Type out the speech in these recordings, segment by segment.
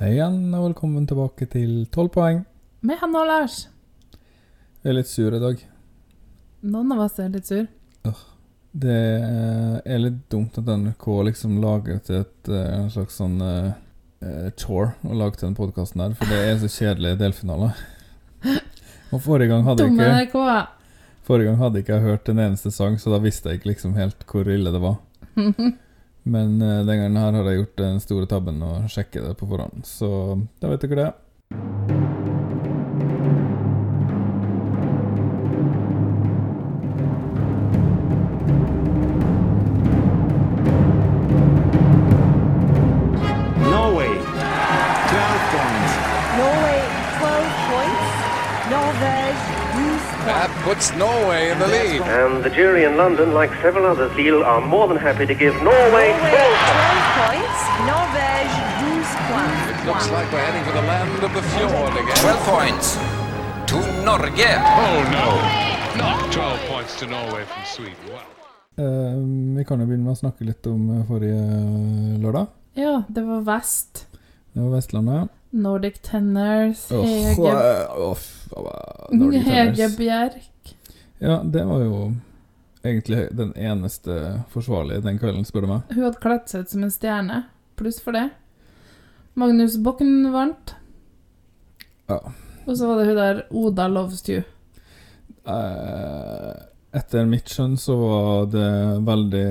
Hei igjen, og velkommen tilbake til 12 poeng. Med Hanne og Lars. Jeg er litt sur i dag. Noen av oss er litt sur. Det er litt dumt at NRK liksom lager til et eh, en slags sånn eh, eh, chore å lage til den podkasten her, for det er så kjedelig delfinale. Og forrige gang hadde jeg ikke NRK. Forrige gang hadde ikke jeg hørt en eneste sang, så da visste jeg ikke liksom helt hvor ille det var. Men eh, den gangen her har jeg gjort den store tabben å sjekke det på forhånd, så da vet dere det. Puts Norway in the lead. And the jury in London, like several others, Lille are more than happy to give Norway Norway 12 12 points. Norvège 12 points. It looks like we're heading for the land of the fjord again. 12 points to Norge. Oh no! Not 12 points to Norway from Sweden. Wow. Uh, vi kan jo begynne med å snakke litt om eh, forrige lørdag. Ja, det var Vest. Det var Vestlandet. Nordic Tenors. Åh, Hege, oh, oh, oh, Nordic Hege Tenors. Bjerk. Ja, det var jo egentlig den eneste forsvarlige den kvelden, spør du meg. Hun hadde kledd seg ut som en stjerne. Pluss for det. Magnus Bokken vant. Ja. Og så var det hun der Oda Loves You. Eh, etter mitt skjønn så var det veldig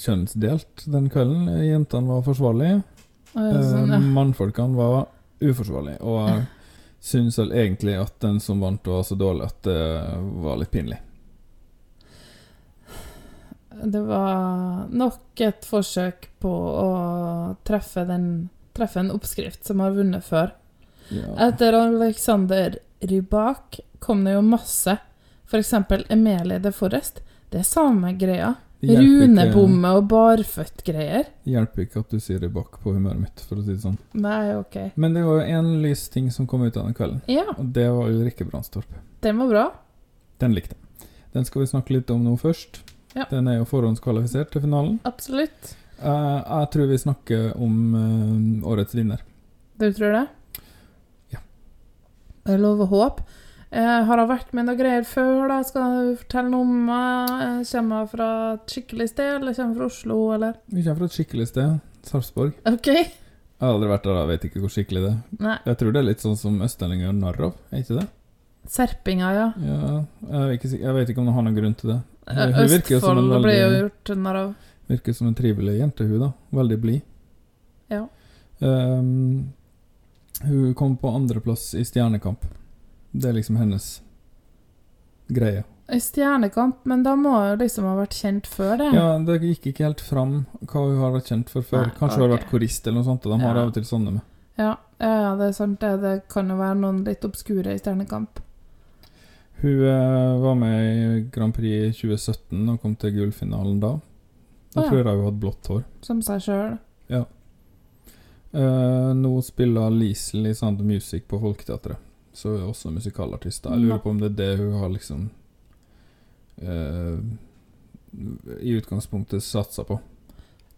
kjønnsdelt den kvelden. Jentene var forsvarlige, sånn, eh, ja. mannfolkene var uforsvarlige. Og jeg syns vel egentlig at den som vant, var så dårlig at det var litt pinlig. Det var nok et forsøk på å treffe, den, treffe en oppskrift som har vunnet før. Ja. Etter Alexander Rybak kom det jo masse. For eksempel Emilie de Forrest. Det er samme greia. Runebomme og barføtt-greier. Hjelper ikke at du sier Rybak på humøret mitt, for å si det sånn. Nei, ok. Men det var jo én lys ting som kom ut av den kvelden, Ja, og det var Ulrikke Brandstorp. den var bra. Den likte jeg. Den skal vi snakke litt om nå først. Ja. Den er jo forhåndskvalifisert til finalen. Absolutt. Uh, jeg tror vi snakker om uh, årets vinner. Du tror det? Ja. Det er lov å håpe. Eh, har hun vært med noe greier før, da? Skal du fortelle noe om? Eh, Kommer hun fra et skikkelig sted, eller kommer hun fra Oslo, eller? Vi kommer fra et skikkelig sted, Sarpsborg. OK? Jeg har aldri vært der, jeg vet ikke hvor skikkelig det er. Nei. Jeg tror det er litt sånn som østlendinger gjør narr av, er ikke det? Serpinga, ja. Ja, jeg, vet ikke, jeg vet ikke om det har noen grunn til det. Eh, Hun virker som en veldig, ble jo gjort narr av. Virker som en trivelig jente, hun da. Veldig blid. Ja. Um, hun kom på andreplass i Stjernekamp. Det er liksom hennes greie. I Stjernekamp, men da må hun liksom ha vært kjent før det. Ja, det gikk ikke helt fram hva hun har vært kjent for før. Nei, Kanskje hun har vært korist eller noe sånt, og de har Ja. av og til sånne med. Ja, ja, ja, det er sant. Det, det kan jo være noen litt obskure i Stjernekamp. Hun eh, var med i Grand Prix i 2017 og kom til gullfinalen da. Da ah, ja. tror jeg hun hadde blått hår. Som seg sjøl. Eh, nå spiller Liesel i Sound Music på Folketeatret, så hun er også musikalartist. Jeg lurer på om det er det hun har liksom uh, I utgangspunktet satsa på.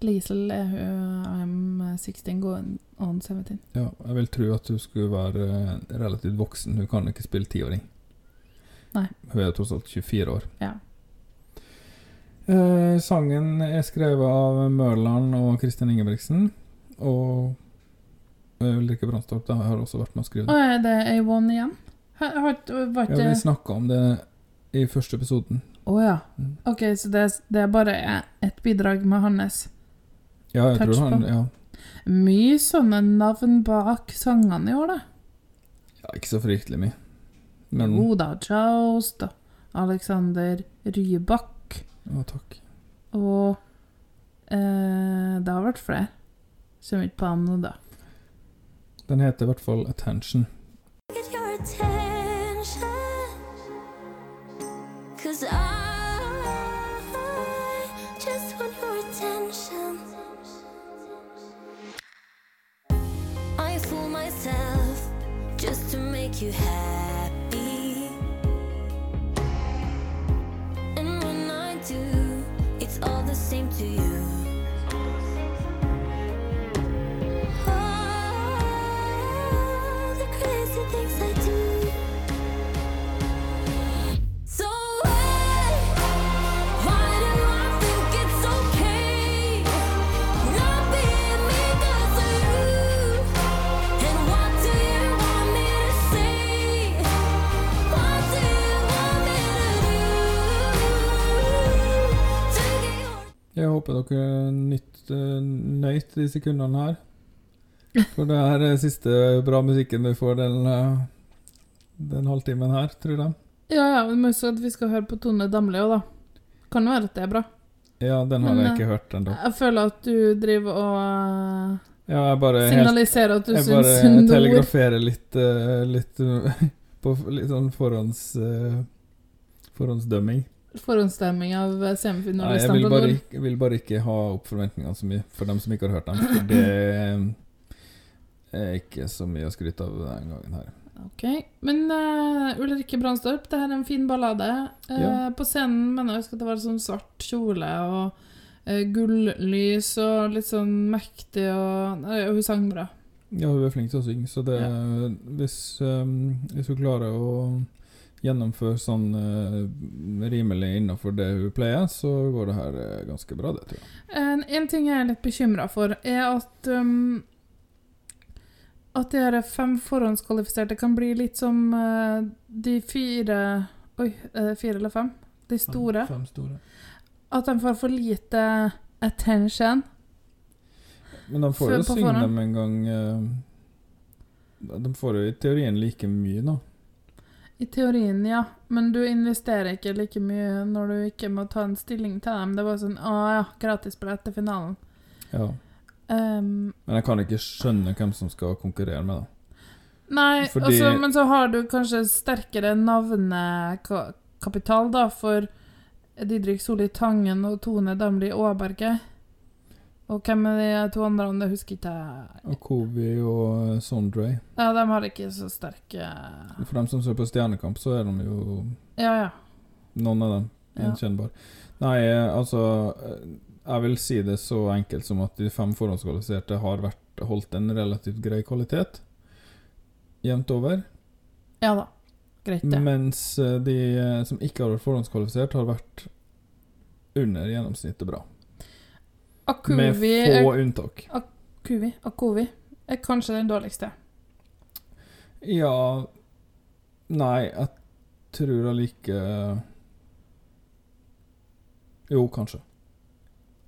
Liesel er hun I'm 16 going on 17. Ja, jeg vil tro at hun skulle være relativt voksen. Hun kan ikke spille tiåring. Nei. Hun er jo tross alt 24 år. Ja. Eh, sangen er skrevet av Mørland og Kristin Ingebrigtsen. Og eh, Ulrikke Brandstorp har også vært med å skrive Å, den. er det A1 igjen? Har, har, var Ja, vi snakka om det i første episoden. Å ja. Mm. Ok, så det, det er bare et bidrag med hans. Ja, jeg Touch tror han på. ja, Mye sånne navn bak sangene i år, da. ja, ikke så fryktelig mye. Men Oda Joust da. Alexander Rybak. Å, takk. Og eh, det har vært flere. Kommer ikke på nå, da. Den heter i hvert fall Attention. get your attention. Cause I just want your attention. I fool myself just to make you happy. Håper dere nytt, uh, nøyt de sekundene her. For det er siste bra musikken du får den, eh, den halvtimen her, tror jeg. Ja, ja, men husk at vi skal høre på Tone Damli òg, da. Kan jo være at det er bra. Ja, den har Men, jeg eh, ikke hørt ennå. Jeg føler at du driver og eh, Ja, jeg bare helt at du Jeg bare telegraferer litt, eh, litt eh, på litt sånn forhånds, eh, forhåndsdømming. Forhåndsstemming av Nei, jeg semifinalistene vil, ikke, jeg vil bare ikke ha opp forventningene så mye for dem som ikke har hørt dem. For det er ikke så mye å skryte av denne gangen her. Ok, Men uh, Ulrikke Brandstorp, det her er en fin ballade. Uh, Ja. På scenen mener jeg at det var sånn svart kjole og uh, gullys og litt sånn mektig og Nei, Hun sang bra. Ja, hun er flink til å synge, så det, hvis, um, hvis hun klarer å gjennomføre sånn uh, rimelig innenfor det hun pleier, så går det her uh, ganske bra, det tror jeg. En, en ting jeg er litt bekymra for, er at um, At de fem forhåndskvalifiserte kan bli litt som uh, de fire Oi, fire eller fem? De store. Fem store. At de får for lite attention. Men de får jo synge dem en gang De får jo i teorien like mye, da. I teorien, ja. Men du investerer ikke like mye når du ikke må ta en stilling til dem. Det var sånn Å ja, gratisbillett til finalen. Ja. Um, Men jeg kan ikke skjønne hvem som skal konkurrere med det. nei, Fordi- altså, men så har du kanskje sterkere navnekapital, da, for Didrik Solli Tangen og Tone Damli Aaberge. Og hvem er de to andre? Det husker ikke jeg. Og og eh, Sondre. Ja, de har ikke så sterke For dem som ser på Stjernekamp, så er de jo Ja, ja. noen av dem Ja. gjenkjennbare. Nei, eh, altså eh, Jeg vil si det så enkelt som at de fem forhåndskvalifiserte har vært, holdt en relativt grei kvalitet. Jevnt over. Ja da. Greit, det. Mens de som ikke har vært forhåndskvalifisert, har vært under gjennomsnittet bra. Med Akuvi få er, unntak. Akuvi, Akuvi er kanskje den dårligste. Ja Nei, jeg tror allike Jo, kanskje.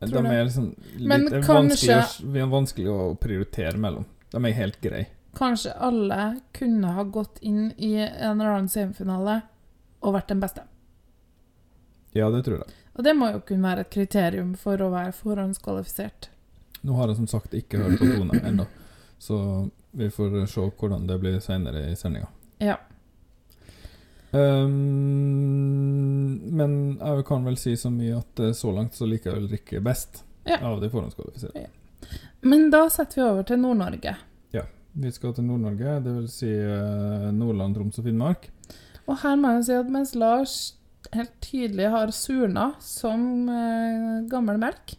Tror De er liksom litt er kanskje- vanskelig, å, vanskelig å prioritere mellom. De er helt greie. Kanskje alle kunne ha gått inn i en eller annen semifinale og vært den beste. Ja, det tror jeg. Og det må jo kunne være et kriterium for å være forhåndskvalifisert. Nå har jeg som sagt ikke hørt på Tone ennå, så vi får se hvordan det blir senere i sendinga. Ja. Um, men jeg kan vel si så mye at eh, så langt så liker jeg Ulrikke best Ja. av de forhåndskvalifiserte. Men da setter vi over til Nord-Norge. Ja, Vi skal til Nord-Norge, dvs. Si, eh, Nordland, Troms og Finnmark. Og her må jeg si at mens Lars helt tydelig har surna som eh, gammel melk,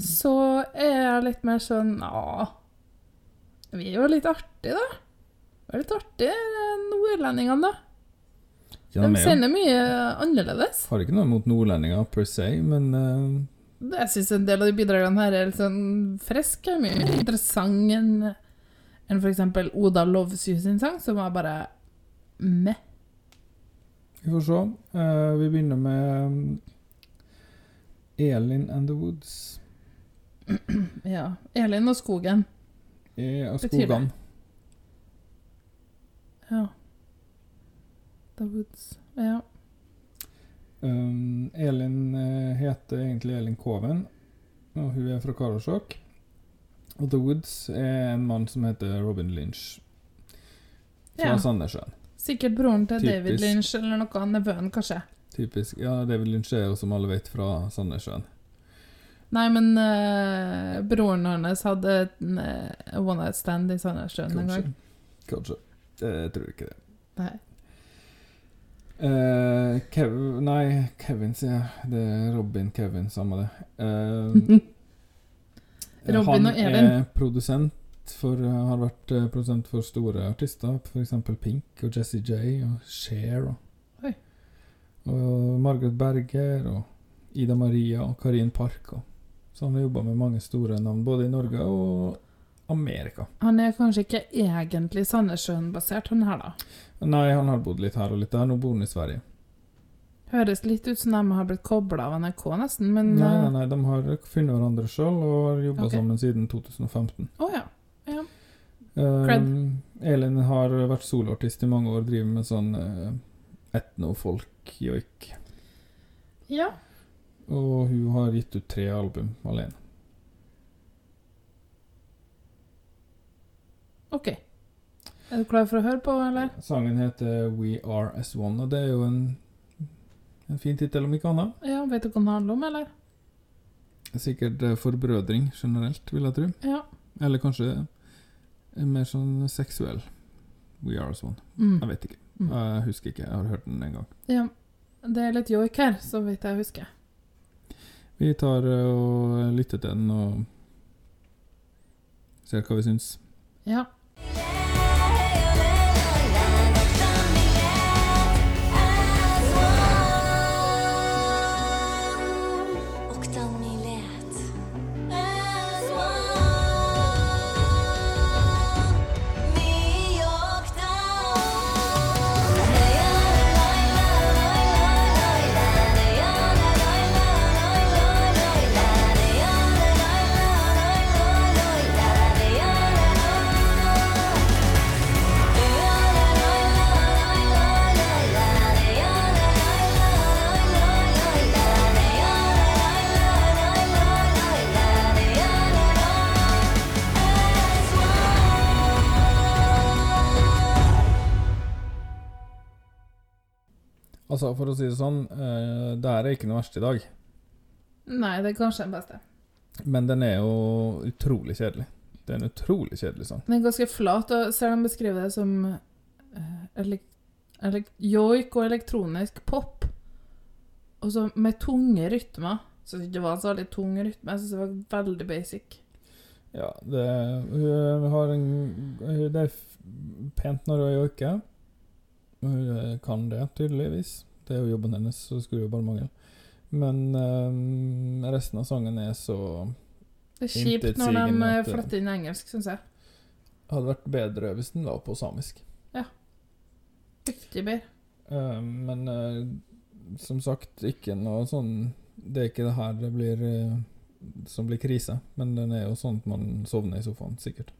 så er jeg litt mer sånn Ja, vi er jo litt artige, da. Vi er litt artige, eh, nordlendingene, da. Ja, De er sender mye annerledes. har ikke noe mot nordlendinger per se, men uh... Jeg syns en del av de bidragene her er litt sånn friske. Mye mer interessant enn enn f.eks. Oda Lovsy sin sang, som var bare meh. Vi får se. Uh, vi begynner med um, Elin and the Woods Ja. Elin og skogen. Ja, Betyr skogene. Ja. The Woods. Ja. Um, Elin eh, heter egentlig Elin Koven, og hun er fra Karasjok. Og The Woods er en mann som heter Robin Lynch. Fra Ja. Sandnessjøen. Sikkert broren til Typisk. David Lynch eller noe. Nevøen, kanskje. Typisk. Ja, David Lynch er jo, som alle vet, fra Sandnessjøen. Nei, men uh, broren hans hadde en uh, one night stand i Sandnessjøen en gang. Kanskje. Jeg tror ikke det. Nei. Uh, Kev Nei, Kevin, sier jeg. Det er Robin Kevin, samme det. Uh, Robin og Han er produsent for, har vært eh, produsent for store artister, f.eks. Pink og Jesse J og Cher. Og, hey. og Margaret Berger og Ida Maria og Karin Park. Og, så han har jobba med mange store navn, både i Norge og Amerika. Han er kanskje ikke egentlig Sandnessjøen-basert, han her, da. Nei, han har bodd litt her og litt der. Nå bor han i Sverige. Høres litt ut som de har blitt kobla av NRK, nesten, men Nei, nei, eh, nei, de har funnet hverandre sjøl og har jobba okay. sammen siden 2015. Å ja. Um, Elin har vært soloartist i mange år, driver med sånn uh, etnofolk-joik. Ja. Og hun har gitt ut tre album alene. OK. Er du klar for å høre på, eller? Sangen heter We Are As One, og det er jo en, en fin tittel, om ikke annet. Ja, Vet du hva den handler om, eller? Sikkert eh, forbrødring generelt, vil jeg tro. Ja. Eller kanskje mer sånn seksuell We Are As One. Mm. Jeg vet ikke. Mm. Jeg husker ikke. Jeg har hørt den en gang. ja. Det er litt joik her, så vidt jeg husker. Vi tar eh, og lytter til den og ser hva vi syns. Ja. Altså, for å si det sånn, uh, det her er ikke noe verst i dag. Nei, det er kanskje den beste. Men den er jo utrolig kjedelig. Det er en utrolig kjedelig sang. Den er ganske flat, og selv om de beskriver det som eh, elek elek joik og elektronisk pop, og så med tunge rytmer Så det var så veldig tung rytme. Jeg syns det var veldig basic. Ja, det Hun har en Det er pent når hun joiker. Hun kan det, tydeligvis. Det er jo jobben hennes, så det skulle jo bare mangle. Men um, resten av sangen er så Det er kjipt når de Intetsigende eh, at det- inn engelsk, syns jeg. Hadde vært bedre hvis den var på samisk. Ja. Viktig bedre. Eh, men uh, som sagt, ikke noe sånn Det er ikke det her det blir uh, som blir krise, men den er jo sånn at man sovner i sofaen, sikkert.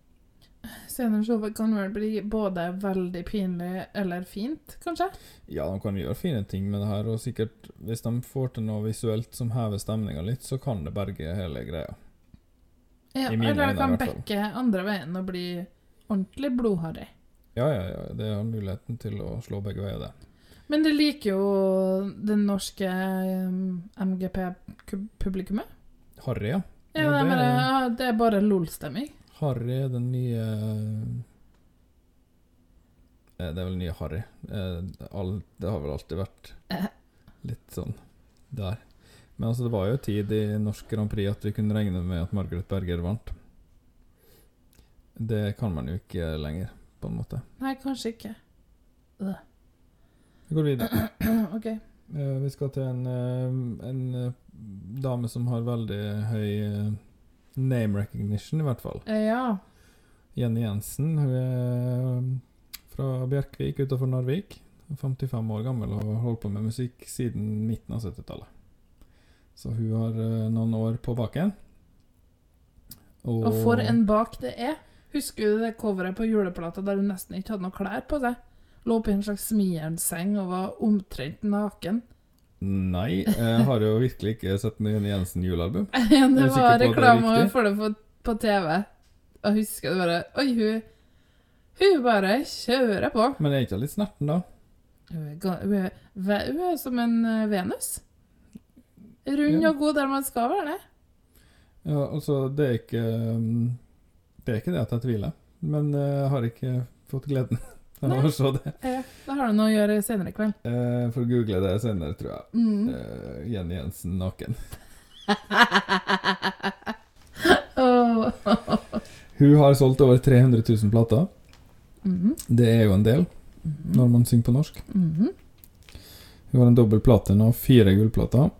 Senere kan vel bli både veldig pinlig eller fint, kanskje? Ja, de kan gjøre fine ting med det her, og sikkert hvis de får til noe visuelt som hever stemninga litt, så kan det berge hele greia. Ja, eller det kan bekke andre veien og bli ordentlig blodharry. Ja, ja, ja, det har muligheten til å slå begge veier, det. Men det liker jo det norske MGP-publikummet. Harry, ja. Ja, Ja, det, er det er- det er bare LOL-stemming. Harry den nye eh, Det er vel nye Harry. Eh, all, det har vel alltid vært Eh. litt sånn der. Men altså, det var jo tid i norsk Grand Prix at vi kunne regne med at Margaret Berger vant. Det kan man jo ikke lenger, på en måte. Nei, kanskje ikke. Øh. Vi går videre. OK. Eh, vi skal til en, en dame som har veldig høy name recognition, i hvert fall. Eh, Ja. Jenny Jensen. Hun er eh, fra Bjerkvik utenfor Narvik. 55 år gammel og har holdt på med musikk siden midten av 70-tallet. Så hun har eh, noen år på baken. Og for en bak det er. Husker du det coveret på juleplata der hun nesten ikke hadde noe klær på seg? Lå på en slags smijernseng og var omtrent naken. Nei, jeg har jo virkelig ikke sett noe Jenny Jensen-julealbum. Det var reklame for det på, på TV. Jeg husker det bare Oi, hun Hun bare kjører på. Men er ikke hun litt snerten, da? Hun er, hun er, som en eh, Venus. Rund Ja. og god der man skal være det. Ja, altså, det er ikke um, Det er ikke det at jeg tviler, men eh, jeg har ikke fått gleden Nei. å se det. Ja, da har du noe å gjøre senere i kveld. Eh, får google det senere, tror jeg. Mm. Eh, Jenny Jensen naken. oh. Hun har solgt over 300 000 plater. Mhm, Det er jo en del når man synger på norsk. mhm. Hun har en dobbel platina og fire gullplater.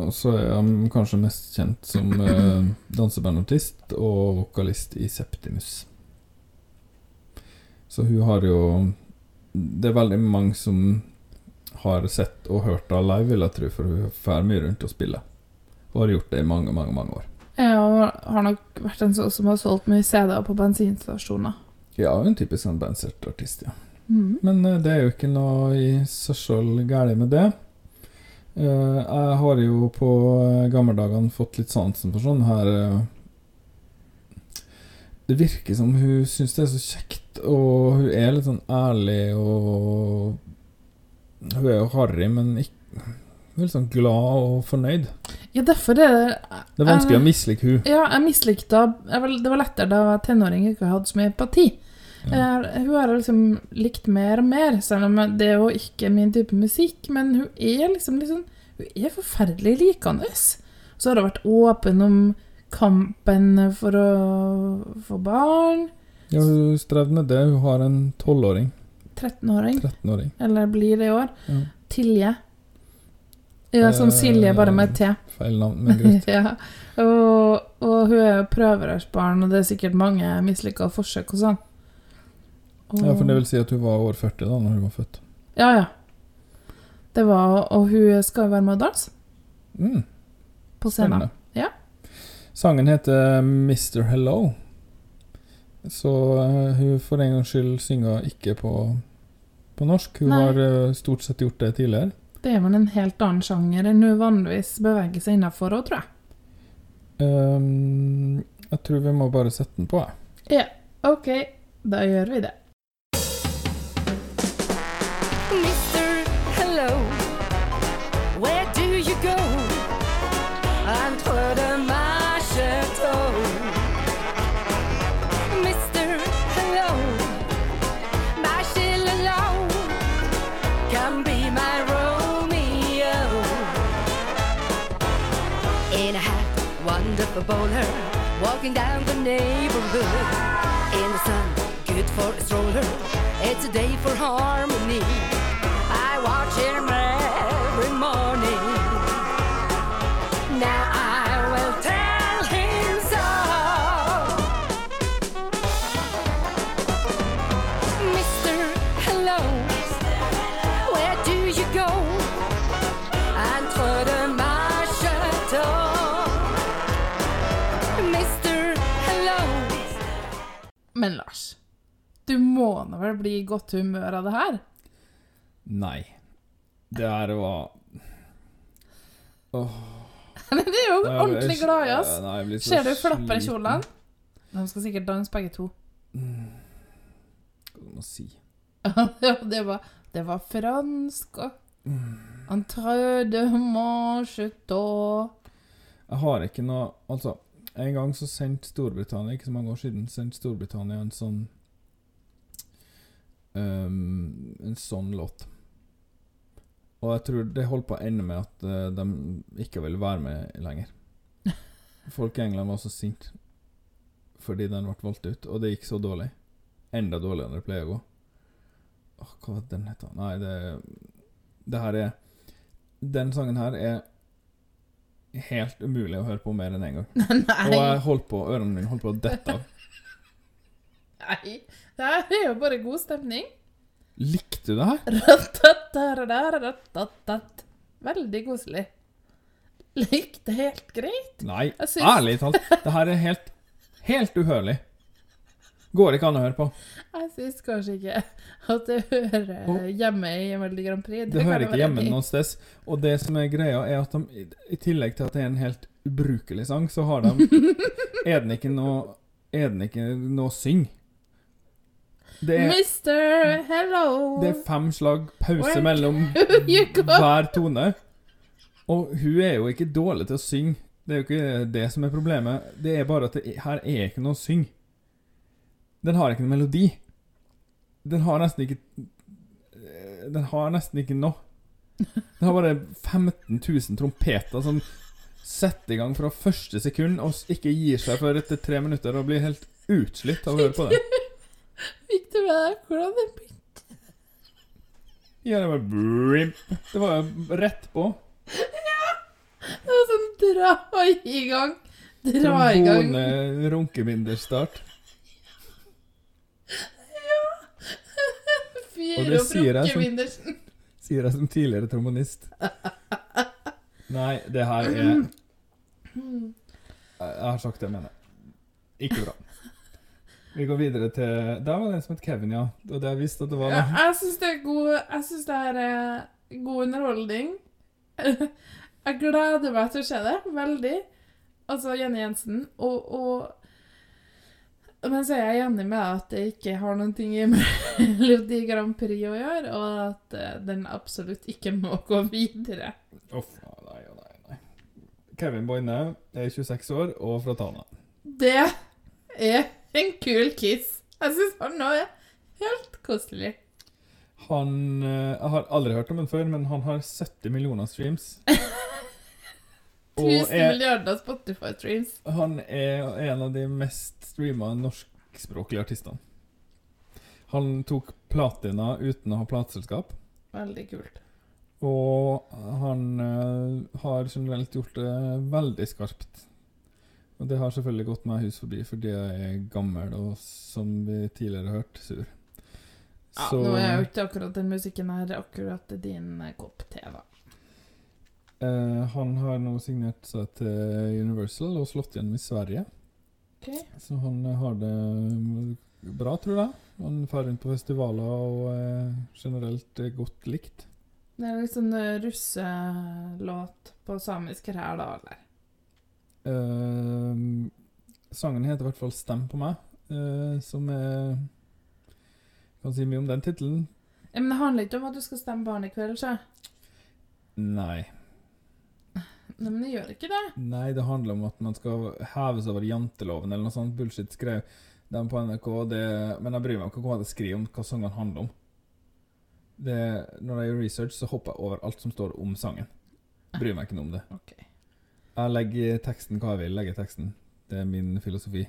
Og så er hun kanskje mest kjent som eh, dansebandartist og vokalist i Septimus. Så hun har jo Det er veldig mange som har sett og hørt av live, vil jeg tro, for hun drar mye rundt og spiller. Hun har gjort det i mange, mange mange år. Ja, hun har nok vært en sånn som har solgt mye CD-er på bensinstasjoner. Ja, hun er en typisk artist, bandsertartist, ja. Mm. Men eh, det er jo ikke noe i seg sjøl galt med det. Eh, jeg har jo på eh, gammeldagene fått litt sansen for sånn her Det virker som hun syns det er så kjekt, og hun er litt sånn ærlig og Hun er jo harry, men ikke Hun er litt sånn glad og fornøyd. Ja, derfor er det Det er vanskelig jeg, å mislike hun. Ja, jeg mislikte henne Det var lettere da jeg var tenåring og ikke hadde så mye empati. Eh, hun har liksom likt mer og mer, selv om det er jo ikke min type musikk. Men hun er liksom, liksom Hun er forferdelig likende. Så har hun vært åpen om kampen for å få barn. Ja, hun strevde med det. Hun har en tolvåring. 13-åring. 13-åring. Eller blir det i år. Ja. Tilje. Ja, sånn Silje, bare med T. Feil navn, men greit. ja. og, og hun er jo prøverørsbarn, og det er sikkert mange mislykka forsøk hos han. Og- Ja, for det vil si at hun var over 40 da når hun var født. Ja, ja. Det var Og hun skal være med og danse Mm. på scenen. Spennende. Sangen heter Mr. Hello. Så uh, hun for en gangs skyld synger ikke på, på norsk. Hun Nei. har uh, stort sett gjort det tidligere. Det er vel en helt annen sjanger enn hun vanligvis beveger seg innafor òg, tror jeg. Um, jeg tror vi må bare sette den på. jeg. Ja, OK. Da gjør vi det. Wonderful bowler, walking down the neighborhood. In the sun, good for a stroller. It's a day for harmony. Du må nå vel bli i godt humør av det her? Nei. Det her var Åh, Men du er jo jeg- ordentlig glad i oss. Nei, jeg blir så Ser du flapper i sliten. kjolene? De skal sikkert danse begge to. Hva skal man si? ja, det var, det var fransk og Entre de manchetot Jeg har ikke noe Altså, en gang så sendte Storbritannia, ikke så mange år siden, sendte Storbritannia en sånn ehm, En sånn låt. Og jeg tror det holdt på å ende med at uh, de ikke ville være med lenger. Folk i England var så sinte fordi den ble valgt ut, og det gikk så dårlig. Enda dårligere enn det pleier å gå. Åh, hva var den het? Nei, det Det her er Den sangen her er helt umulig å høre på mer enn én en gang. Og jeg holdt på, ørene mine holdt på å dette av. nei. Det her er jo bare god stemning. Likte du det her? Veldig koselig. Likte helt greit. Nei, synes... ærlig talt. Det her er helt, helt uhørlig. Går ikke an å høre på. Jeg syns kanskje ikke at det hører hjemme i Melodi Grand Prix. Det hører ikke hjemme noe sted. Og det som er greia, er at de, i- tillegg til at det er en helt ubrukelig sang, så har de Er den ikke noe Er den ikke noe syng? Det er, Mister, Hello. det er fem slag pause mellom hver tone. Og hun er jo ikke dårlig til å synge. Det er jo ikke det som er problemet. Det er bare at det er, her er ikke noe å synge. Den har ikke noen melodi. Den har nesten ikke Den har nesten ikke noe. Den har bare 15 000 trompeter som setter i gang fra første sekund og ikke gir seg før etter tre minutter og blir helt utslitt av å høre på det. Fikk hvordan det begynte? Ja, det var brimp. Det var jo rett på. Ja! Det var sånn dra i gang. Dra i gang. Trombone, runkebinderstart. Fyr Og det opp sier jeg som- rockevindersen. Sier jeg som tidligere trombonist. Nei, det her er jeg har sagt det jeg mener. Ikke bra. Vi går videre til Der var det en som het Kevin, ja. Og det jeg visste at det var. Ja, jeg syns det er god Jeg synes det er eh, god underholdning. Jeg gleder meg til å se det. Veldig. Altså Jenny Jensen. Og, og Men så er jeg enig med at det ikke har noen ting i Melodi Grand Prix å gjøre, og at eh, den absolutt ikke må gå videre. Uff, nei, nei, nei. Kevin Boine er 26 år og fra Tana. Det er en kul kiss. Jeg syns han nå er helt koselig. Han eh, Jeg har aldri hørt om han før, men han har 70 millioner streams. 1000 er- milliarder Spotify-streams. Han er en av de mest streama norskspråklige artistene. Han tok platina uten å ha plateselskap. Veldig kult. Og han eh, har generelt gjort det veldig skarpt. Og det har selvfølgelig gått meg hus forbi fordi jeg er gammel og, som vi tidligere har hørt, sur. Ja, Nå er jo ikke akkurat den musikken her akkurat din eh, kopp te, da. eh, han har nå signert seg til Universal og slått gjennom i Sverige. Okay. Så han eh, har det bra, tror jeg. Han drar rundt på festivaler og er generelt eh, godt likt. Det er liksom russelåt på samisk her, da, eller? Eh, sangen heter i hvert fall 'Stem på meg', uh, som er Kan si mye om den tittelen. Ja, men det handler ikke om at du skal stemme barn i kveld, sjø. Nei. Nei, men det gjør ikke det. Nei, det handler om at man skal heves over janteloven eller noe sånt bullshit, skrev de på NRK. Det, men jeg bryr meg ikke om hva de skriver om hva sangene handler om. Det, når jeg gjør research, så hopper jeg over alt som står om sangen. Bryr meg ikke noe om det. Ok. Jeg legger teksten hva jeg vil legge teksten. Det er min filosofi.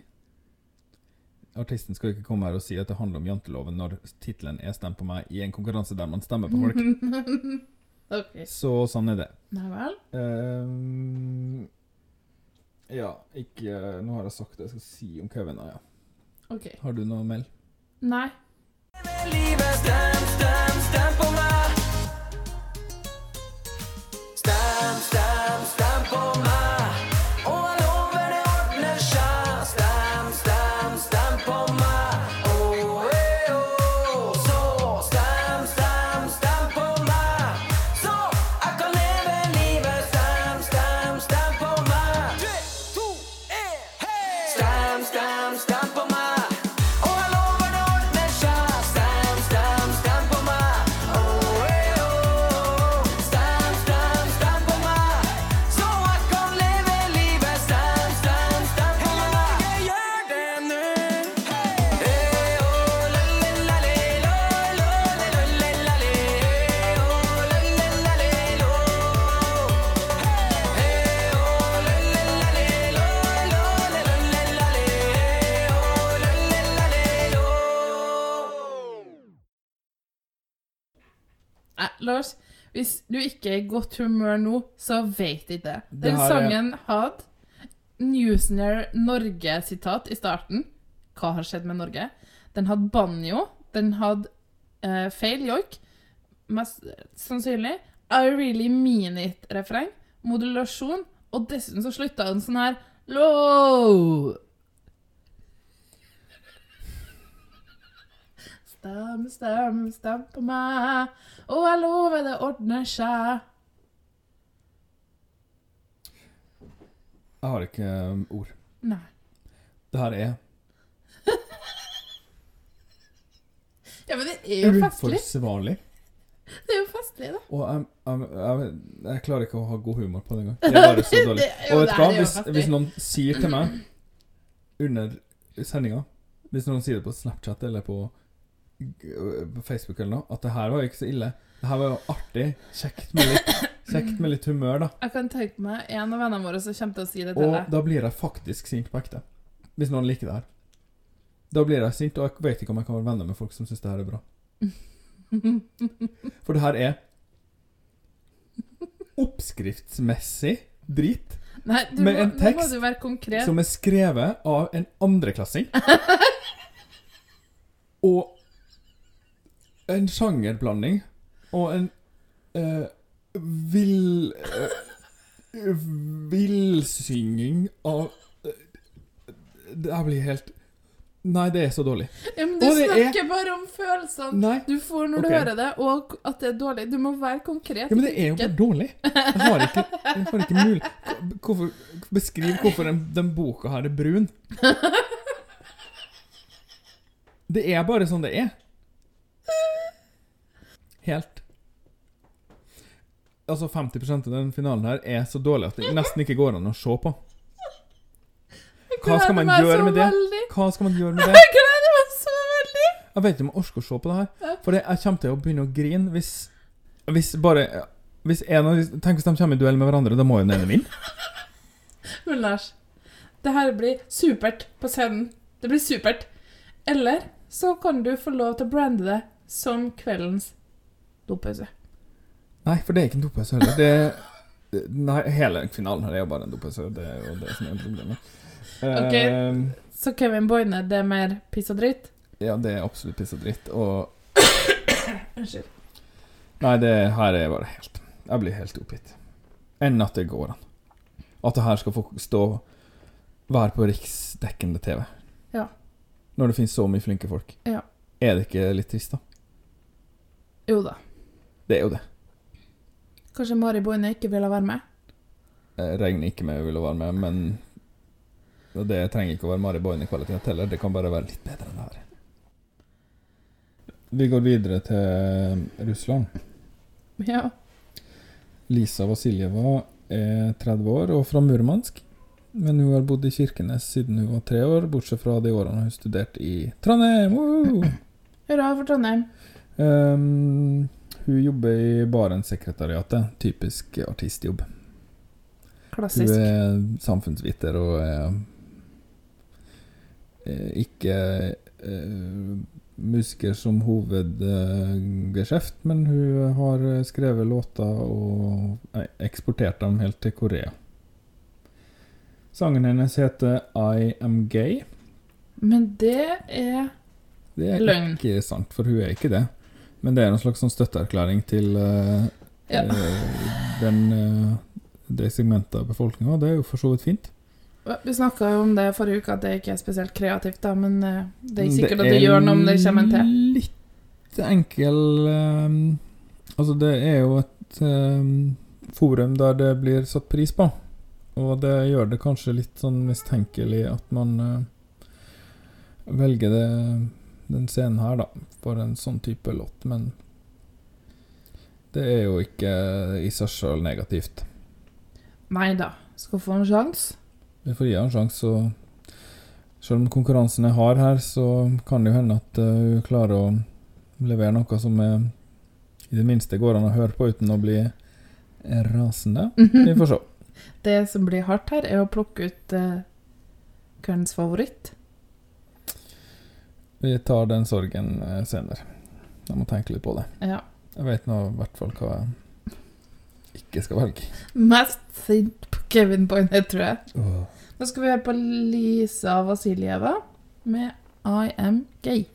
Artisten skal ikke komme her og si at det handler om janteloven når tittelen er 'Stem på meg' i en konkurranse der man stemmer på folk. okay. Så sånn er det. Nei vel? Ehm, ja, ikke Nå har jeg sagt det jeg skal si om Kevin. Ja. Okay. Har du noe meld? Nei. Livet, stem, stem, stem på meg. Stem, stem Lars, hvis du ikke er i godt humør nå, så vet jeg det. Det Den er- sangen hadde Newsner Norge-sitat i starten. Hva har skjedd med Norge? Den hadde banjo. Den hadde uh, feil joik. Mest sannsynlig. I really mean it-refreng. Modulasjon. Og dessuten så slutta den sånn her Low! Stem, stem, stem på meg, og jeg lover det ordner seg. Jeg har ikke um, ord. Nei. Det her er Ja, men det er jo festlig. uforsvarlig. Det er jo festlig, da. Og jeg, jeg, jeg, jeg klarer ikke å ha god humor på det engang. Det er bare så dårlig. Det- Og vet du hva, hvis, hvis noen sier til meg under sendinga Hvis noen sier det på Snapchat eller på, på Facebook eller noe, at det her var jo ikke så ille. Det her var jo artig. Kjekt med litt, kjekt med litt humør, da. Jeg kan tenke meg en av vennene våre som kommer til å si det til Og deg. da blir jeg faktisk sint på ekte. Hvis noen liker det her. Da blir jeg sint, og jeg vet ikke om jeg kan være venner med folk som syns det her er bra. For det her er oppskriftsmessig drit. Nei, du med må, en tekst som er skrevet av en andreklassing. og en sjangerblanding og en eh, vill... eh, Villsynging av eh, Det her blir helt Nei, det er så dårlig. Ja, men du Og snakker er- bare om følelsene Nei. du får når okay. du hører det, og at det er dårlig. Du må være konkret. Ja, men det er jo bare dårlig. Jeg har ikke, jeg har ikke mulig Hvorfor Beskriv hvorfor den, den boka her er brun. Det er bare sånn det er. Helt. Altså 50 av den finalen her er så dårlig at det nesten ikke går an å se på. Hva skal man gjøre med det? Hva skal man gjøre med det? Jeg gleder meg så veldig! Jeg vet ikke om jeg orker å se på det her. For jeg kommer til å begynne å grine hvis Hvis bare hvis en av de, Tenk hvis de kommer i duell med hverandre, da må jo den ene vinne. Men Lars, det her blir supert på scenen. Det blir supert. Eller så kan du få lov til å brande det som kveldens dopause. Nei, for det er ikke en dopause heller. Det, nei, hele finalen her er jo bare en dopause. Det er jo det som er problemet. Ok. Uh, Så Kevin Boine, det er mer piss og dritt? ja, det er absolutt piss og dritt. Og Unnskyld. Nei, det her er bare helt Jeg blir helt oppgitt. Enn at det går an. At det her skal få stå Være på riksdekkende TV. Ja. Når det finnes så mye flinke folk. Ja. Er det ikke litt trist, da? Jo da. Det er jo det. Kanskje Mari Boine ikke ville være med? Jeg regner ikke med hun ville være med, men og det trenger ikke å være Mari Boine-kvalitet heller. Det kan bare være litt bedre enn det her. Vi går videre til Russland. Ja. Lisa Vasiljeva er 30 år og fra Murmansk. Men hun har bodd i Kirkenes siden hun var tre år, bortsett fra de årene hun studerte i Trondheim. Hurra for Trondheim. Um, hun jobber i Barentssekretariatet. Typisk artistjobb. Klassisk. Hun er samfunnsviter og er, er ikke eh, musiker som hovedgeskjeft, men hun har skrevet låter og eksportert dem helt til Korea. Sangen hennes heter I Am Gay. Men det er Det er Løgn. ikke sant, for hun er ikke det. Men det er en slags sånn støtteerklæring til uh, Ja. eh, den, uh, det segmentet av befolkninga. Det er jo for så vidt fint. Vi snakka jo om det forrige uke, at det ikke er spesielt kreativt, da, men det er Det sikkert at det gjør noe om det kommer en til. Litt enkel eh, Altså, det er jo et eh, forum der det blir satt pris på. Og det gjør det kanskje litt sånn mistenkelig at man uh, velger det, den scenen her, da, for en sånn type låt. Men det er jo ikke i seg sjøl negativt. Nei da. Skal få en sjanse. Vi får gi henne en sjanse, og selv om konkurransen er hard her, så kan det jo hende at eh, hun klarer å levere noe som er i det minste går an å høre på uten å bli rasende. Vi får se. Det som blir hardt her, er å plukke ut uh, kveldens favoritt. Vi tar den sorgen eh, senere. Jeg må tenke litt på det. Ja. Jeg vet nå i hvert fall hva jeg ikke skal velge. Mest sint på Kevin Boyne, tror jeg. Nå skal vi høre på Lisa Vasiljeva med I Am Gay.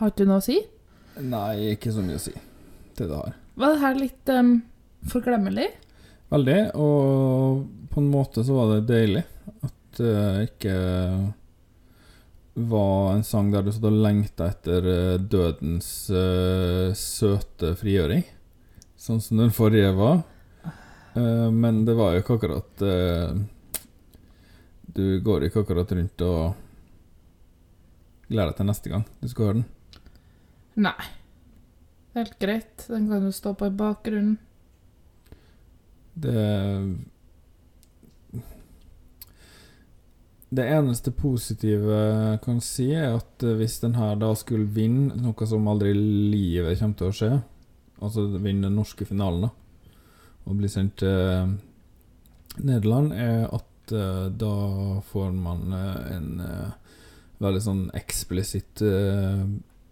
Har ikke du noe å si? Nei, ikke så mye å si til det her. Var det her litt um, forglemmelig? Veldig, og på en måte så var det deilig at det ikke var en sang der du satt og lengta etter uh, dødens uh, søte frigjøring, sånn som den forrige var. Eh, men det var jo ikke akkurat Du går ikke akkurat rundt og gleder deg til neste gang du skal høre den. Nei. Helt greit. Den kan jo stå på i bakgrunnen. Det Det eneste positive jeg kan si, er at hvis den her da skulle vinne, noe som aldri i livet kommer til å skje, altså vinne den norske finalen, da, og bli sendt til Nederland, er at eh, da får man eh, en eh, veldig sånn eksplisitt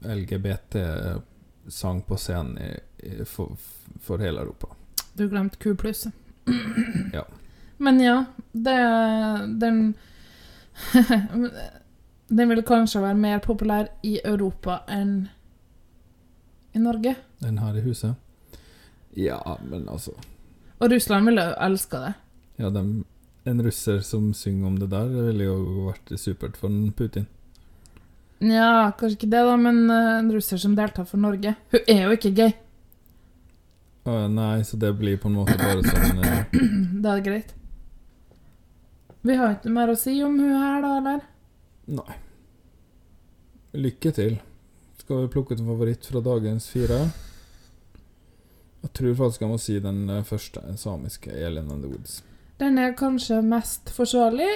LGBT-sang på scenen i, i, for, for hele Europa. Du glemte Q pluss. Ja. Men ja, det Den Den vil kanskje være mer populær i Europa enn i Norge. Den her i huset. Ja, men altså Og Russland ville jo elska det. Ja, de, en russer som synger om det der, ville jo vært supert for Putin. Nja, kanskje ikke det, da, men eh, en russer som deltar for Norge Hun er jo ikke gay. Å, nei, så det blir på en måte bare sånn eh, Da er det greit. Vi har ikke mer å si om hun her, da, eller? Nei. Lykke til. Skal vi plukke ut en favoritt fra dagens fire? Jeg tror faktisk jeg må si den eh, første samiske, Elin and the Woods. Den er kanskje mest forsvarlig.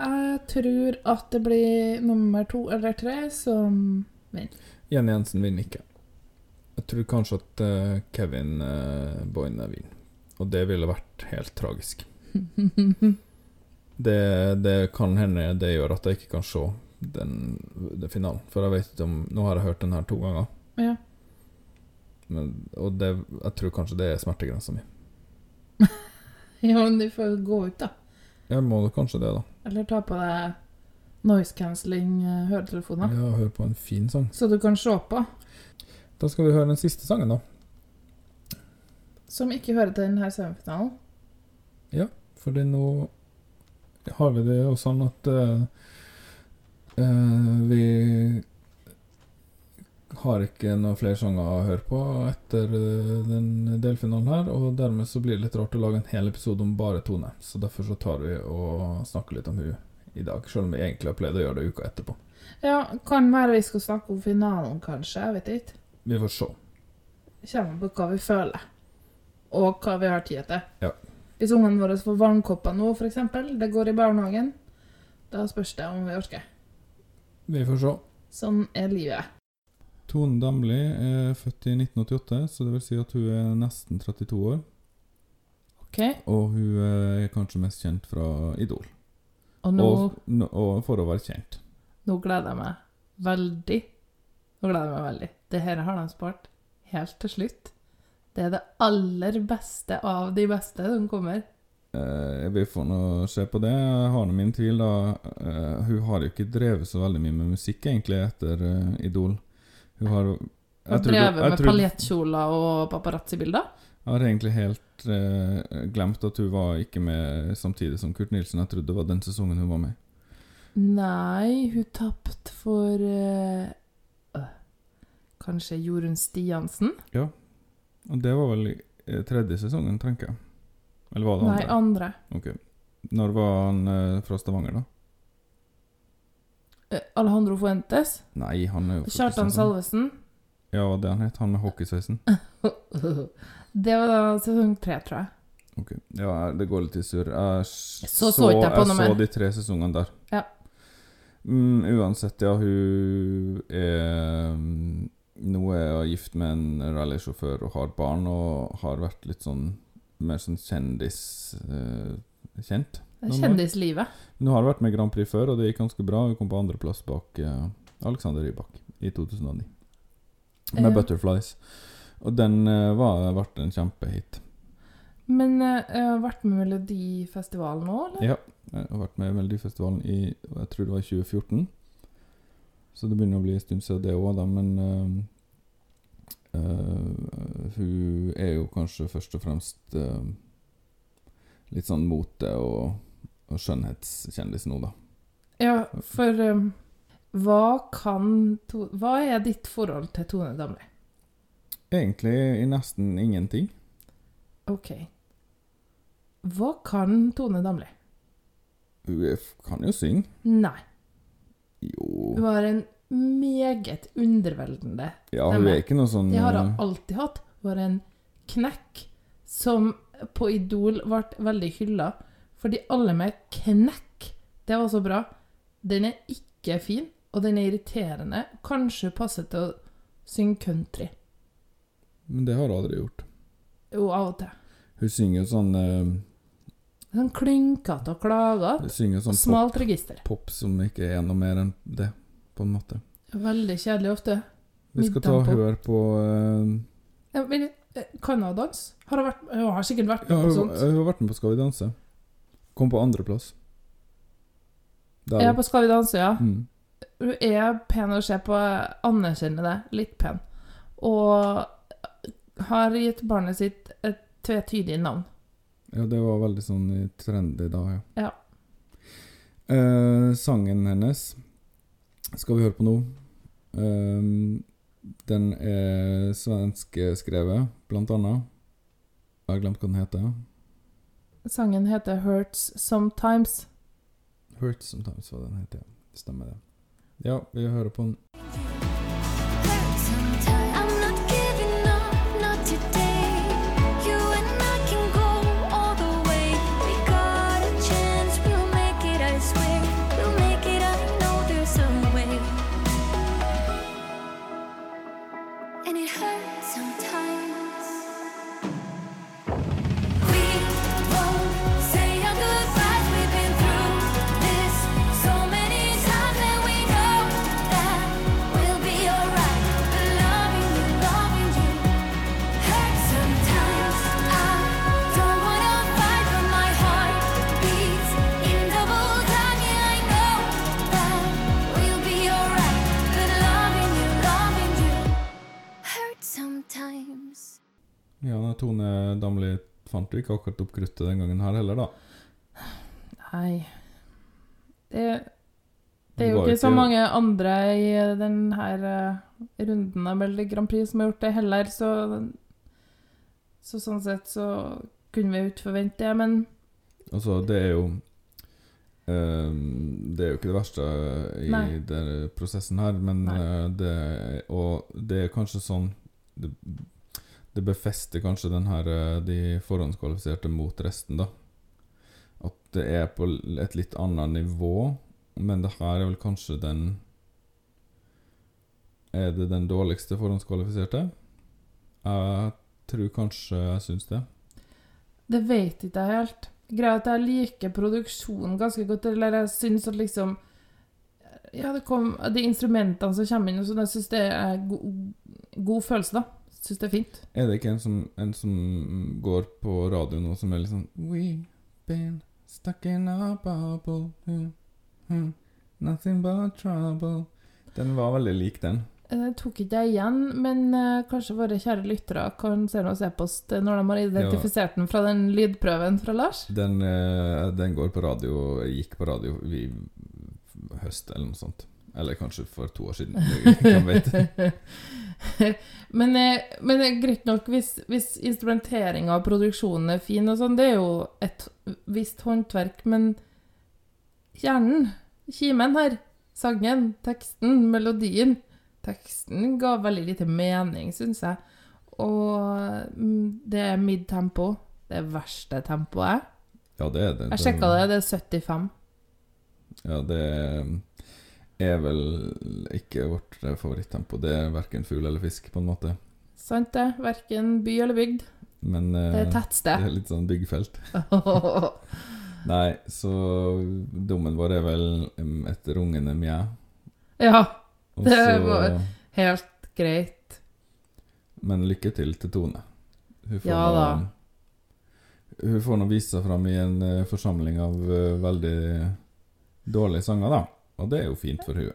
Jeg tror at det blir nummer to eller tre som vinner. Jenny Jensen vinner ikke. Jeg tror kanskje at uh, Kevin uh, Boine vinner. Og det ville vært helt tragisk. Det, det kan hende det gjør at jeg ikke kan se den, den finalen. For jeg vet ikke om Nå har jeg hørt den her to ganger. Ja. Men, og det, jeg tror kanskje det er smertegrensa mi. Ja, men du får gå ut, da. Jeg må kanskje det, da. Eller ta på deg noise cancelling eh, høretelefoner. Ja, høre på en fin sang. Så du kan se på. Da skal vi høre den siste sangen, da. Som ikke hører til denne semifinalen. Ja, Fordi nå har vi det jo sånn at uh, uh, vi har ikke noen flere sanger å høre på etter eh, den delfinalen her, og dermed så blir det litt rart å lage en hel episode om bare Tone. Så derfor så tar vi og snakker litt om hun i dag, selv om vi egentlig har pleid å gjøre det uka etterpå. Ja, kan være vi skal snakke om finalen, kanskje. Jeg vet ikke. Vi får se. Det kommer på hva vi føler. Og hva vi har tid til. Ja. Hvis ungene våre får vannkopper nå, f.eks., det går i barnehagen, da spørs det om vi orker. Vi får se. Sånn er livet. Tone Damli er født i 1988, så det vil si at hun er nesten 32 år. OK? Og hun er kanskje mest kjent fra Idol. Og nå, Og, og for å være kjent. nå gleder jeg meg veldig. Nå gleder jeg meg veldig. Det her har de spart helt til slutt. Det er det aller beste av de beste som kommer. Eh, vi får nå se på det. Jeg har nå min tvil, da. Eh, hun har jo ikke drevet så veldig mye med musikk, egentlig, etter eh, Idol. Hun har jeg tror- drevet med paljettkjoler og paparazzi-bilder. Jeg har egentlig helt eh, glemt at hun var ikke med samtidig som Kurt Nilsen. Jeg trodde det var den sesongen hun var med. Nei, hun tapte for eh, øh, Kanskje Jorunn Stiansen? Ja. Og det var vel eh, tredje sesongen, tenker jeg. Eller var det andre? Nei, andre? andre. Ok. Når var han eh, fra Stavanger, da? Eh, Alejandro Fuentes. Nei, han er jo Kjartan Salvesen. Ja, det han het? Han med hockeysveisen? Det var da sesong tre, tror jeg. Ok, ja, det går litt i surr. Jeg så, Så så Jeg så mer. de tre sesongene der. Ja. Mm, uansett, ja, hun er mm, Nå er hun gift med en rallysjåfør og har barn, og har vært litt sånn mer sånn kjendis eh, Kjent. Er Nå- har Hun vært med Grand Prix før, og det gikk ganske bra. Hun kom på andreplass bak uh, Alexander Rybak i 2009. Med uh, 'Butterflies'. Og den uh, var, ble en kjempehit. Men uh, jeg har vært med Melodifestivalen nå, eller? Ja, jeg har vært med Melodifestivalen i jeg tror det var i 2014. Så det begynner å bli en stund siden det òg, da. Men uh, uh, hun er jo kanskje først og fremst uh, litt sånn mote- og skjønnhetskjendis nå, da. Ja, for um, hva kan to Hva er ditt forhold til Tone Damli? Egentlig i nesten ingenting. OK. Hva kan Tone Damli? Hun kan jo synge. Nei. Jo Hun har en meget underveldende. Ja, hun er ikke noe sånn Det har hun eh, alltid hatt. Var en knekk som på Idol ble veldig hylla. Fordi alle med knekk, det var så bra. Den er ikke fin, og den er irriterende. Kanskje passer til å synge country. Men det har hun aldri gjort. Jo, av og til. Hun synger sånn eh, Sånn klynkete og klagete. Hun synger sånn Smalt pop, register. pop som ikke er noe mer enn det, på en måte. Veldig kjedelig ofte. Vi skal ta og Midtempo. høre på eh, Ja, men eh, kan hun danse? Har hun vært Hun har sikkert vært Ja, med på hun, sånt. hun har vært med på Skal vi danse. Kom på andreplass. Ja, på Skal vi danse, ja. mm. Hun er pen å se på, jeg anerkjenner det. Litt pen. Og har gitt barnet sitt et tvetydig navn. ja, det var veldig sånn trendy da, ja. Ja. Eh, sangen hennes skal vi høre på nå. Um, den er svenskskrevet, blant annet. Jeg har glemt hva den heter. Sangen heter 'Hurts Sometimes'. 'Hurts Sometimes, hva den heter. Stemmer det. Ja, vi hører på den. Tone Damli fant jo ikke akkurat opp kruttet den gangen her heller, da. Nei Det, det er jo var ikke så ikke- mange andre i denne runden av Melodi Grand Prix som har gjort det heller, så Så sånn sett så kunne vi jo ikke forvente det, men Altså, det er jo ehm, Det er jo ikke det verste i Nei. den prosessen her, men Nei. eh, det Og det er kanskje sånn Det, det befester kanskje den her eh, de forhåndskvalifiserte mot resten, da. At det er på et litt annet nivå, men det her er vel kanskje den Er det den dårligste forhåndskvalifiserte? Jeg tror kanskje jeg syns det. det vet ikke jeg helt. Greia at jeg liker produksjonen ganske godt, eller jeg syns at liksom Ja, det kom De instrumentene som kommer inn, og sånn, jeg syns det er go god følelse, da. Syns det er fint. Er det ikke en som, en som går på radio nå som er litt sånn We've been stuck in a bubble hmm, hmm, Nothing but trouble Den var veldig lik den. Det tok ikke jeg igjen, men uh, kanskje våre kjære lyttere kan sende oss e-post når de har identifisert den fra den lydprøven fra Lars. Den, uh, den går på radio Gikk på radio i høst eller noe sånt. Eller kanskje for to år siden. Hvem vet. men, eh, men greit nok hvis, hvis instrumenteringa og produksjonen er fin og sånn, det er jo et visst håndverk, men kjernen, kimen her, sangen, teksten, melodien Teksten ga veldig lite mening, syns jeg. Og mm, det er mid-tempo. Det verste tempoet. Ja, det er det. Jeg sjekka det, det er 75. Ja, det er vel ikke vårt favorittempo. Det er verken fugl eller fisk, på en måte. Sant det? Verken by eller bygd. Men eh, Det er tettsted. Det er litt sånn byggfelt. Nei, så dommen vår er vel et rungende mjau. Ja, det Også, var helt greit. Men lykke til til Tone. Hun får Ja da. Hun får nå vise seg fram i en eh, forsamling av eh, veldig dårlige sanger, da. Og det er jo fint for hun.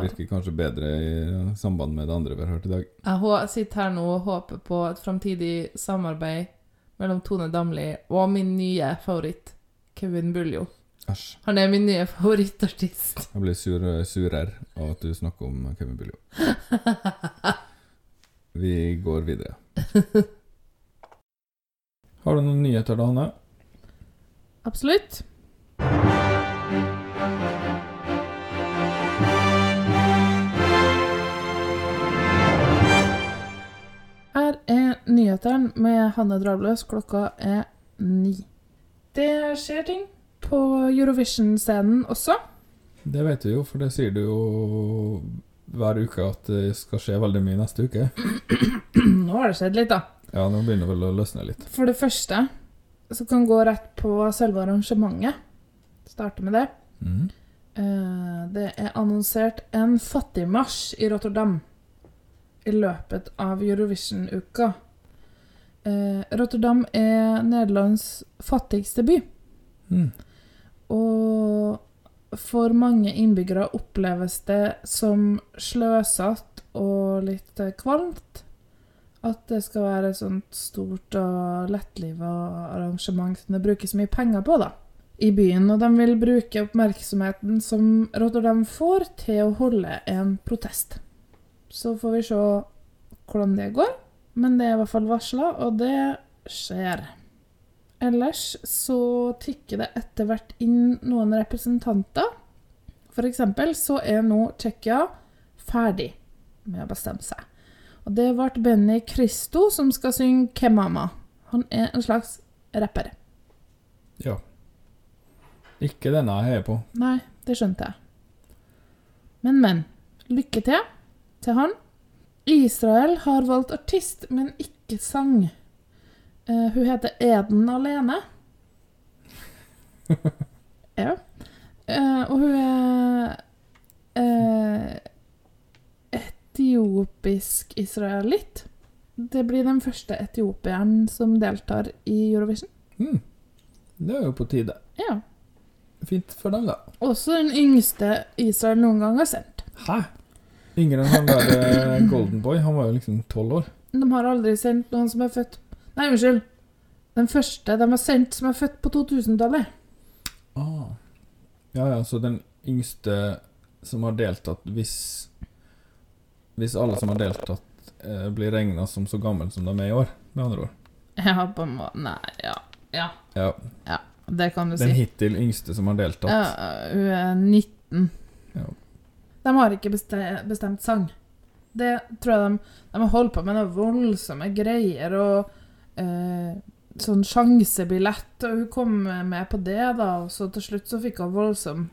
Virker kanskje bedre i samband med det andre vi har hørt i dag. Jeg sitter her nå og håper på et framtidig samarbeid mellom Tone Damli og min nye favoritt, Kevin Buljo. Æsj. Han er min nye favorittartist. Jeg blir sur, surere av at du snakker om Kevin Buljo. Vi går videre. Har du noen nyheter da, Hanne? Absolutt. Nyhetene med Hanne Dravløs. Klokka er ni. Det skjer ting på Eurovision-scenen også. Det vet du jo, for det sier du jo hver uke at det skal skje veldig mye neste uke. Nå har det skjedd litt, da. Ja, nå begynner vel å løsne litt. For det første så kan gå rett på selve arrangementet. Starte med det. Mhm. Eh, Det er annonsert en fattigmarsj i Rotterdam i løpet av Eurovision-uka. Eh, Rotterdam er Nederlands fattigste by. Mm. Og for mange innbyggere oppleves det som sløsete og litt eh, kvalmt. At det skal være et sånt stort og lettliva arrangement som det brukes mye penger på da, i byen. Og de vil bruke oppmerksomheten som Rotterdam får, til å holde en protest. Så får vi se hvordan det går. Men det er i hvert fall varsla, og det skjer. Ellers så tikker det etter hvert inn noen representanter. For eksempel så er nå Tsjekkia ferdig med å bestemme seg. Og det ble Benny Christo som skal synge Kemama. Han er en slags rapper. Ja. Ikke denne jeg heier på. Nei, det skjønte jeg. Men, men. Lykke til til han. Israel har valgt artist, men ikke sang. Uh, hun heter Eden Alene. ja. Uh, og hun er uh, etiopisk israelitt. Det blir den første etiopieren som deltar i Eurovision. Mm. Det er jo på tide. Ja. Fint for dem, da. Også den yngste Israel noen gang har sendt. Hæ? Yngre enn han der eh, Golden Boy. Han var jo liksom tolv år. De har aldri sendt noen som er født Nei, unnskyld. Den første de har sendt som er født på 2000-tallet. Ah. Ja, ja, så den yngste som har deltatt Hvis Hvis alle som har deltatt, eh, blir regna som så gammel som de er i år, med andre ord. Ja, på en måte Nei, ja. Ja, Ja. ja det kan du Den si. hittil yngste som har deltatt. Ja, hun er 19. Ja. De har ikke bestemt sang. Det tror jeg de De har holdt på med noen voldsomme greier og eh, sånn sjansebillett, og hun kom med på det, da, og så til slutt så fikk hun voldsom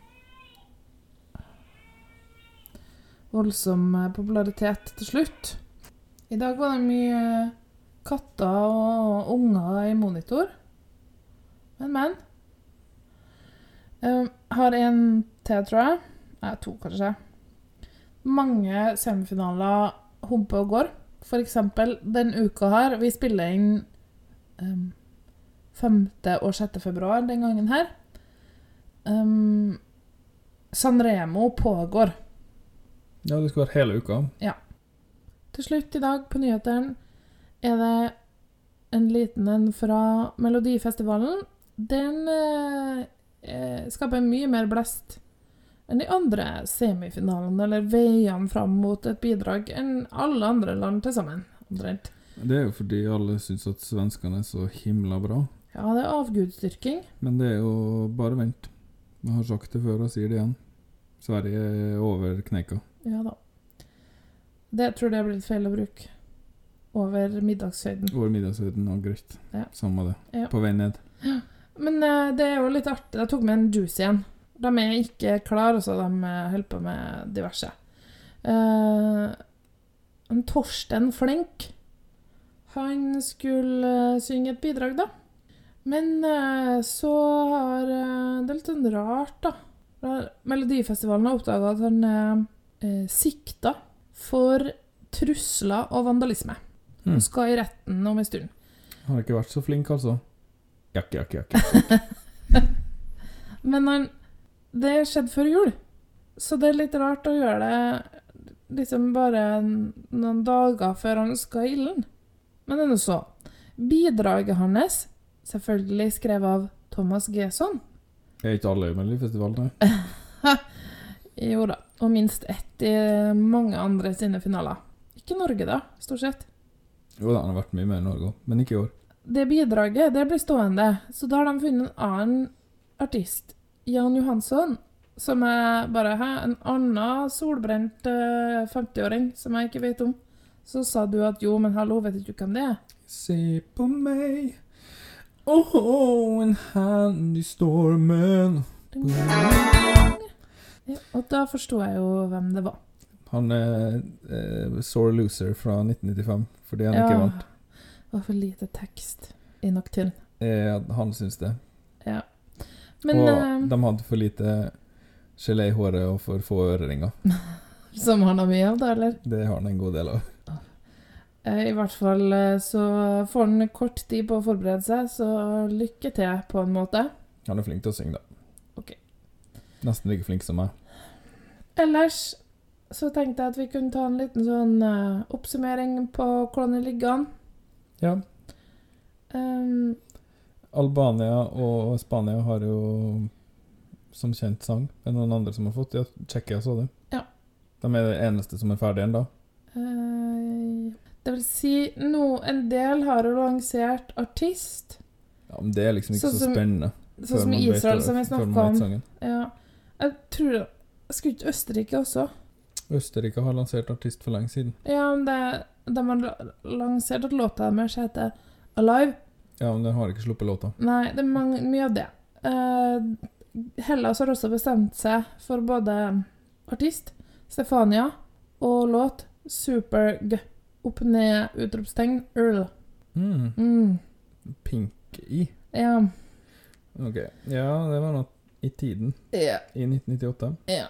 Voldsom eh, popularitet til slutt. I dag var det mye katter og unger i monitor. Men, men. Jeg har en til, tror jeg. Nei, to, kanskje. Mange semifinaler humper og går. For eksempel den uka her. Vi spiller inn um, 5. og 6. februar den gangen her. Um, Sanremo pågår. Ja, det skal være hele uka. Ja. Til slutt i dag på nyhetene er det en liten en fra Melodifestivalen. Den eh, eh, skaper mye mer blest enn de andre semifinalene eller veiene fram mot et bidrag enn alle andre land til sammen. Omtrent. Det er jo fordi alle syns at svenskene er så himla bra. Ja, det er avgudsdyrking. Men det er jo bare vent. Jeg har sagt det før og sier det igjen. Sverige er over kneika. Ja da. Det tror jeg blir litt feil å bruke. Over middagshøyden. Over middagshøyden og greit. Ja. Samme det. Ja. På vei ned. Men uh, det er jo litt artig. Jeg tok med en juice igjen. De er ikke klare, så de eh, holder på med diverse. Eh, en Torsten Flenk Han skulle eh, synge et bidrag, da. Men eh, så har eh, Det er litt sånn rart, da. Melodifestivalen har oppdaga at han er eh, sikta for trusler og vandalisme. Mm. Skal i retten om en stund. Han Har ikke vært så flink, altså. Jakke, jakke, jakke. Men han, det skjedde før jul, så det er litt rart å gjøre det liksom bare noen dager før han skal i ilden. Men det er nå så. Bidraget hans, selvfølgelig skrevet av Thomas Gesson, Er ikke alle i Melodifestivalen, nei? jo da, og minst ett i mange andre sine finaler. Ikke Norge, da, stort sett. Jo da, han har vært mye mer i Norge òg, men ikke i år. Det bidraget, det blir stående, så da har de funnet en annen artist, Jan Johansson, som er bare hæ, en annen solbrent eh, 50-åring som jeg ikke vet om. Så sa du at jo, men hallo, vet ikke du hvem det er? Se på meg. Åh, en hand i stormen. Ja, og da forsto jeg jo hvem det var. Han er eh, Sore Loser fra 1995, fordi han ikke vant. Det var for lite tekst i Nocturne. Eh, han syns det. Ja. Men og uh, de hadde for lite gelé i håret og for få øreringer. Som han har mye av, da, eller? Det har han en god del av. Eh, I hvert fall eh, så får han kort tid på å forberede seg, så lykke til, på en måte. Han er flink til å synge, da. Ok. Nesten like flink som meg. Ellers så tenkte jeg at vi kunne ta en liten sånn uh, oppsummering på hvordan det ligger an. Ja. Um, Albania og Spania har jo som kjent sang. Det er noen andre som har fått. Ja, Tsjekkia så det. Ja. De er det eneste som er ferdig ennå. eh, det vil si, no, en del har jo lansert artist. Ja, men det er liksom ikke så, så som- spennende. Sånn som Israel, som vi snakka om. Ja. Jeg tror Skulle ikke Østerrike også? Østerrike har lansert artist for lenge siden. Ja, men det, de har la- lansert at låta deres heter Alive. Ja, men den har ikke sluppet låta. Nei, det er mange, mye av det. Uh, Hellas har også bestemt seg for både artist, Stefania, og låt Super G. Opp ned, utropstegn, Earl. Mm. Mm. Pink i. Ja. Ok. Ja, det var noe i tiden. Ja. I 1998. ja.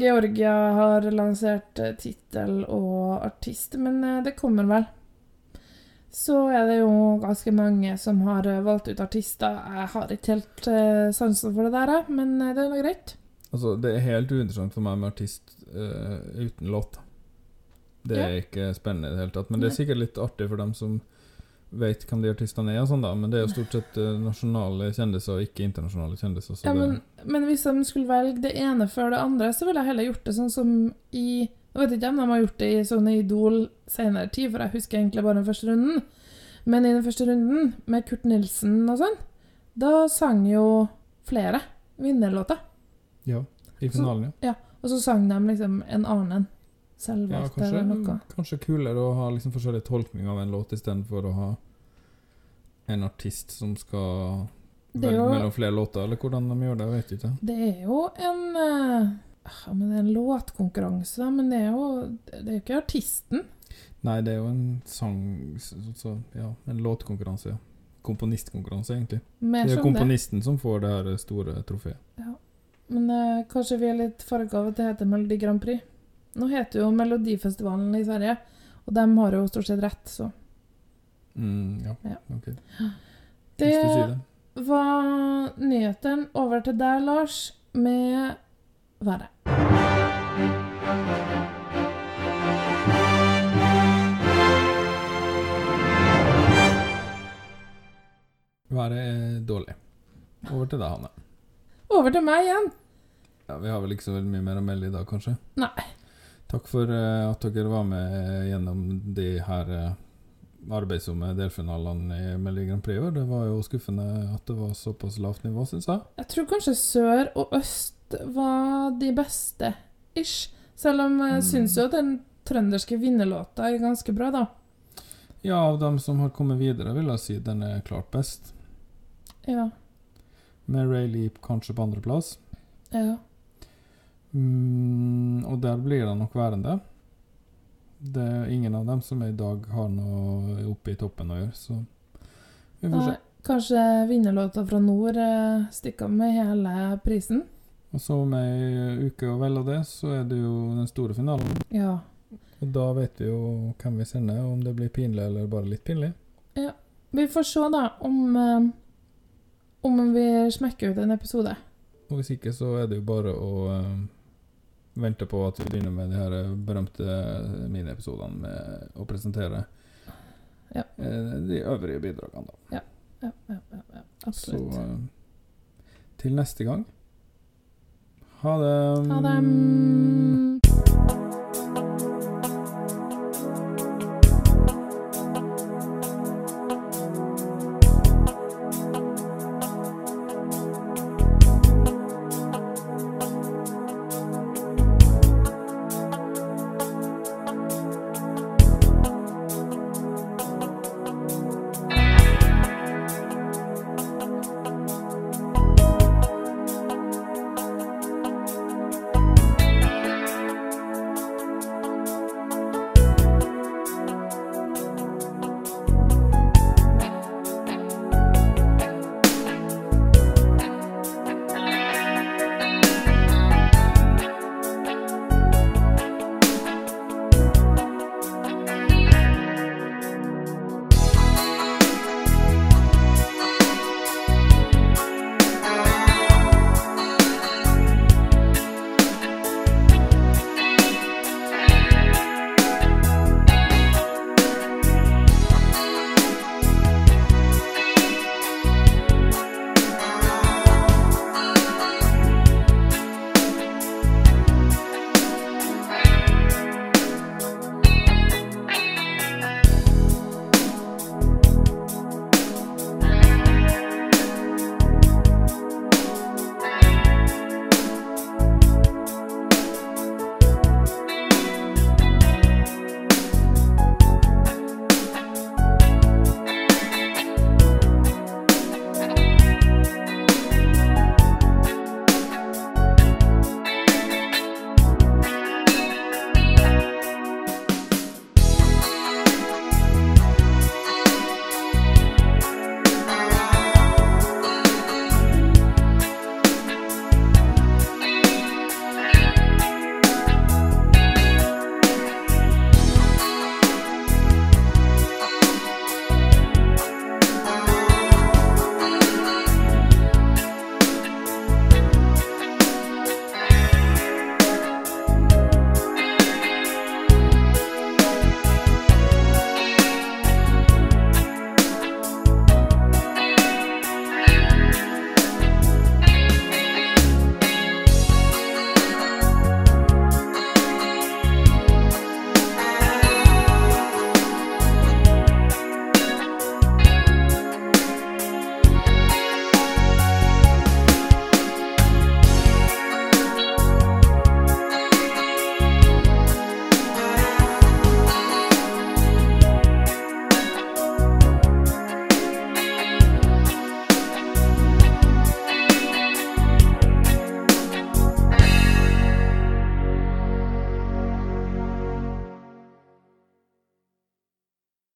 Georgia har lansert uh, tittel og artist, men eh, det kommer vel. Så er det jo ganske mange som har eh, valgt ut artister. Jeg har ikke helt uh, sansen for det der, men eh, det er nå greit. Altså, det er helt uinteressant for meg med artist uh, uten låt. Det er ikke spennende i det hele tatt. Men det er sikkert litt artig for dem som vet hvem de artistene er, og sånn da. men det er jo stort sett nasjonale kjendiser og ikke internasjonale kjendiser. Så Ja, men, men hvis de skulle velge det ene før det andre, så ville jeg heller gjort det sånn som i Jeg vet ikke om de har gjort det i sånne Idol senere tid, for jeg husker egentlig bare den første runden. Men i den første runden, med Kurt Nilsen og sånn, da sang jo flere vinnerlåter. ja, i finalen, ja. Ja, og så sang de liksom en annen en. selvvalgt kanskje, eller noe. kanskje kulere å ha liksom forskjellig tolkning av en låt istedenfor å ha en artist som skal velge mellom flere låter, eller hvordan de gjør det, jeg vet ikke. Det er jo en eh, ja, men det er en låtkonkurranse, da, men det er jo Det er jo ikke artisten. Nei, det er jo en sang så, så, Ja, en låtkonkurranse. Ja. Komponistkonkurranse, egentlig. Mer det er komponisten det. som får det her store trofeet. Ja. Men eh, kanskje vi er litt farga av at det heter Melodi Grand Prix. Nå heter jo Melodifestivalen i Sverige, og de har jo stort sett rett, så Mm, ja, Ja. ok. Det Hvis du sier det. var nyheten. Over til deg, Lars, med Været er dårlig. Over til deg, Hanne. Over til meg igjen. Ja, vi har vel ikke så veldig mye mer å melde i dag, kanskje? Nei. Takk for eh, at dere var med gjennom de her uh, arbeidsomme delfinalene i Melodi Grand Prix i år. Det var jo skuffende at det var såpass lavt nivå, syns jeg. Jeg tror kanskje sør og øst var de beste, ish. Selv om jeg Mm. syns jo at den trønderske vinnerlåta er ganske bra, da. Ja, av dem som har kommet videre, vil jeg si den er klart best. Ja. Med Ray Leap kanskje på andreplass. ja. Mm, og der blir det nok værende. Det er ingen av dem som i dag har noe oppe i toppen å gjøre, så vi får se. kanskje vinnerlåta fra nord eh, stikker med hele prisen. Og så om ei uke og vel av det, så er det jo den store finalen. Ja. Og da vet vi jo hvem vi sender, og om det blir pinlig eller bare litt pinlig. ja. Vi får se, da, om eh, Om vi smekker ut en episode. Og hvis ikke, så er det jo bare å eh, vente på at vi begynner med de her berømte miniepisodene med å presentere Ja. eh, de øvrige bidragene, da. Ja, ja, ja, ja. ja. Absolutt. Så til neste gang Ha det. Ha det.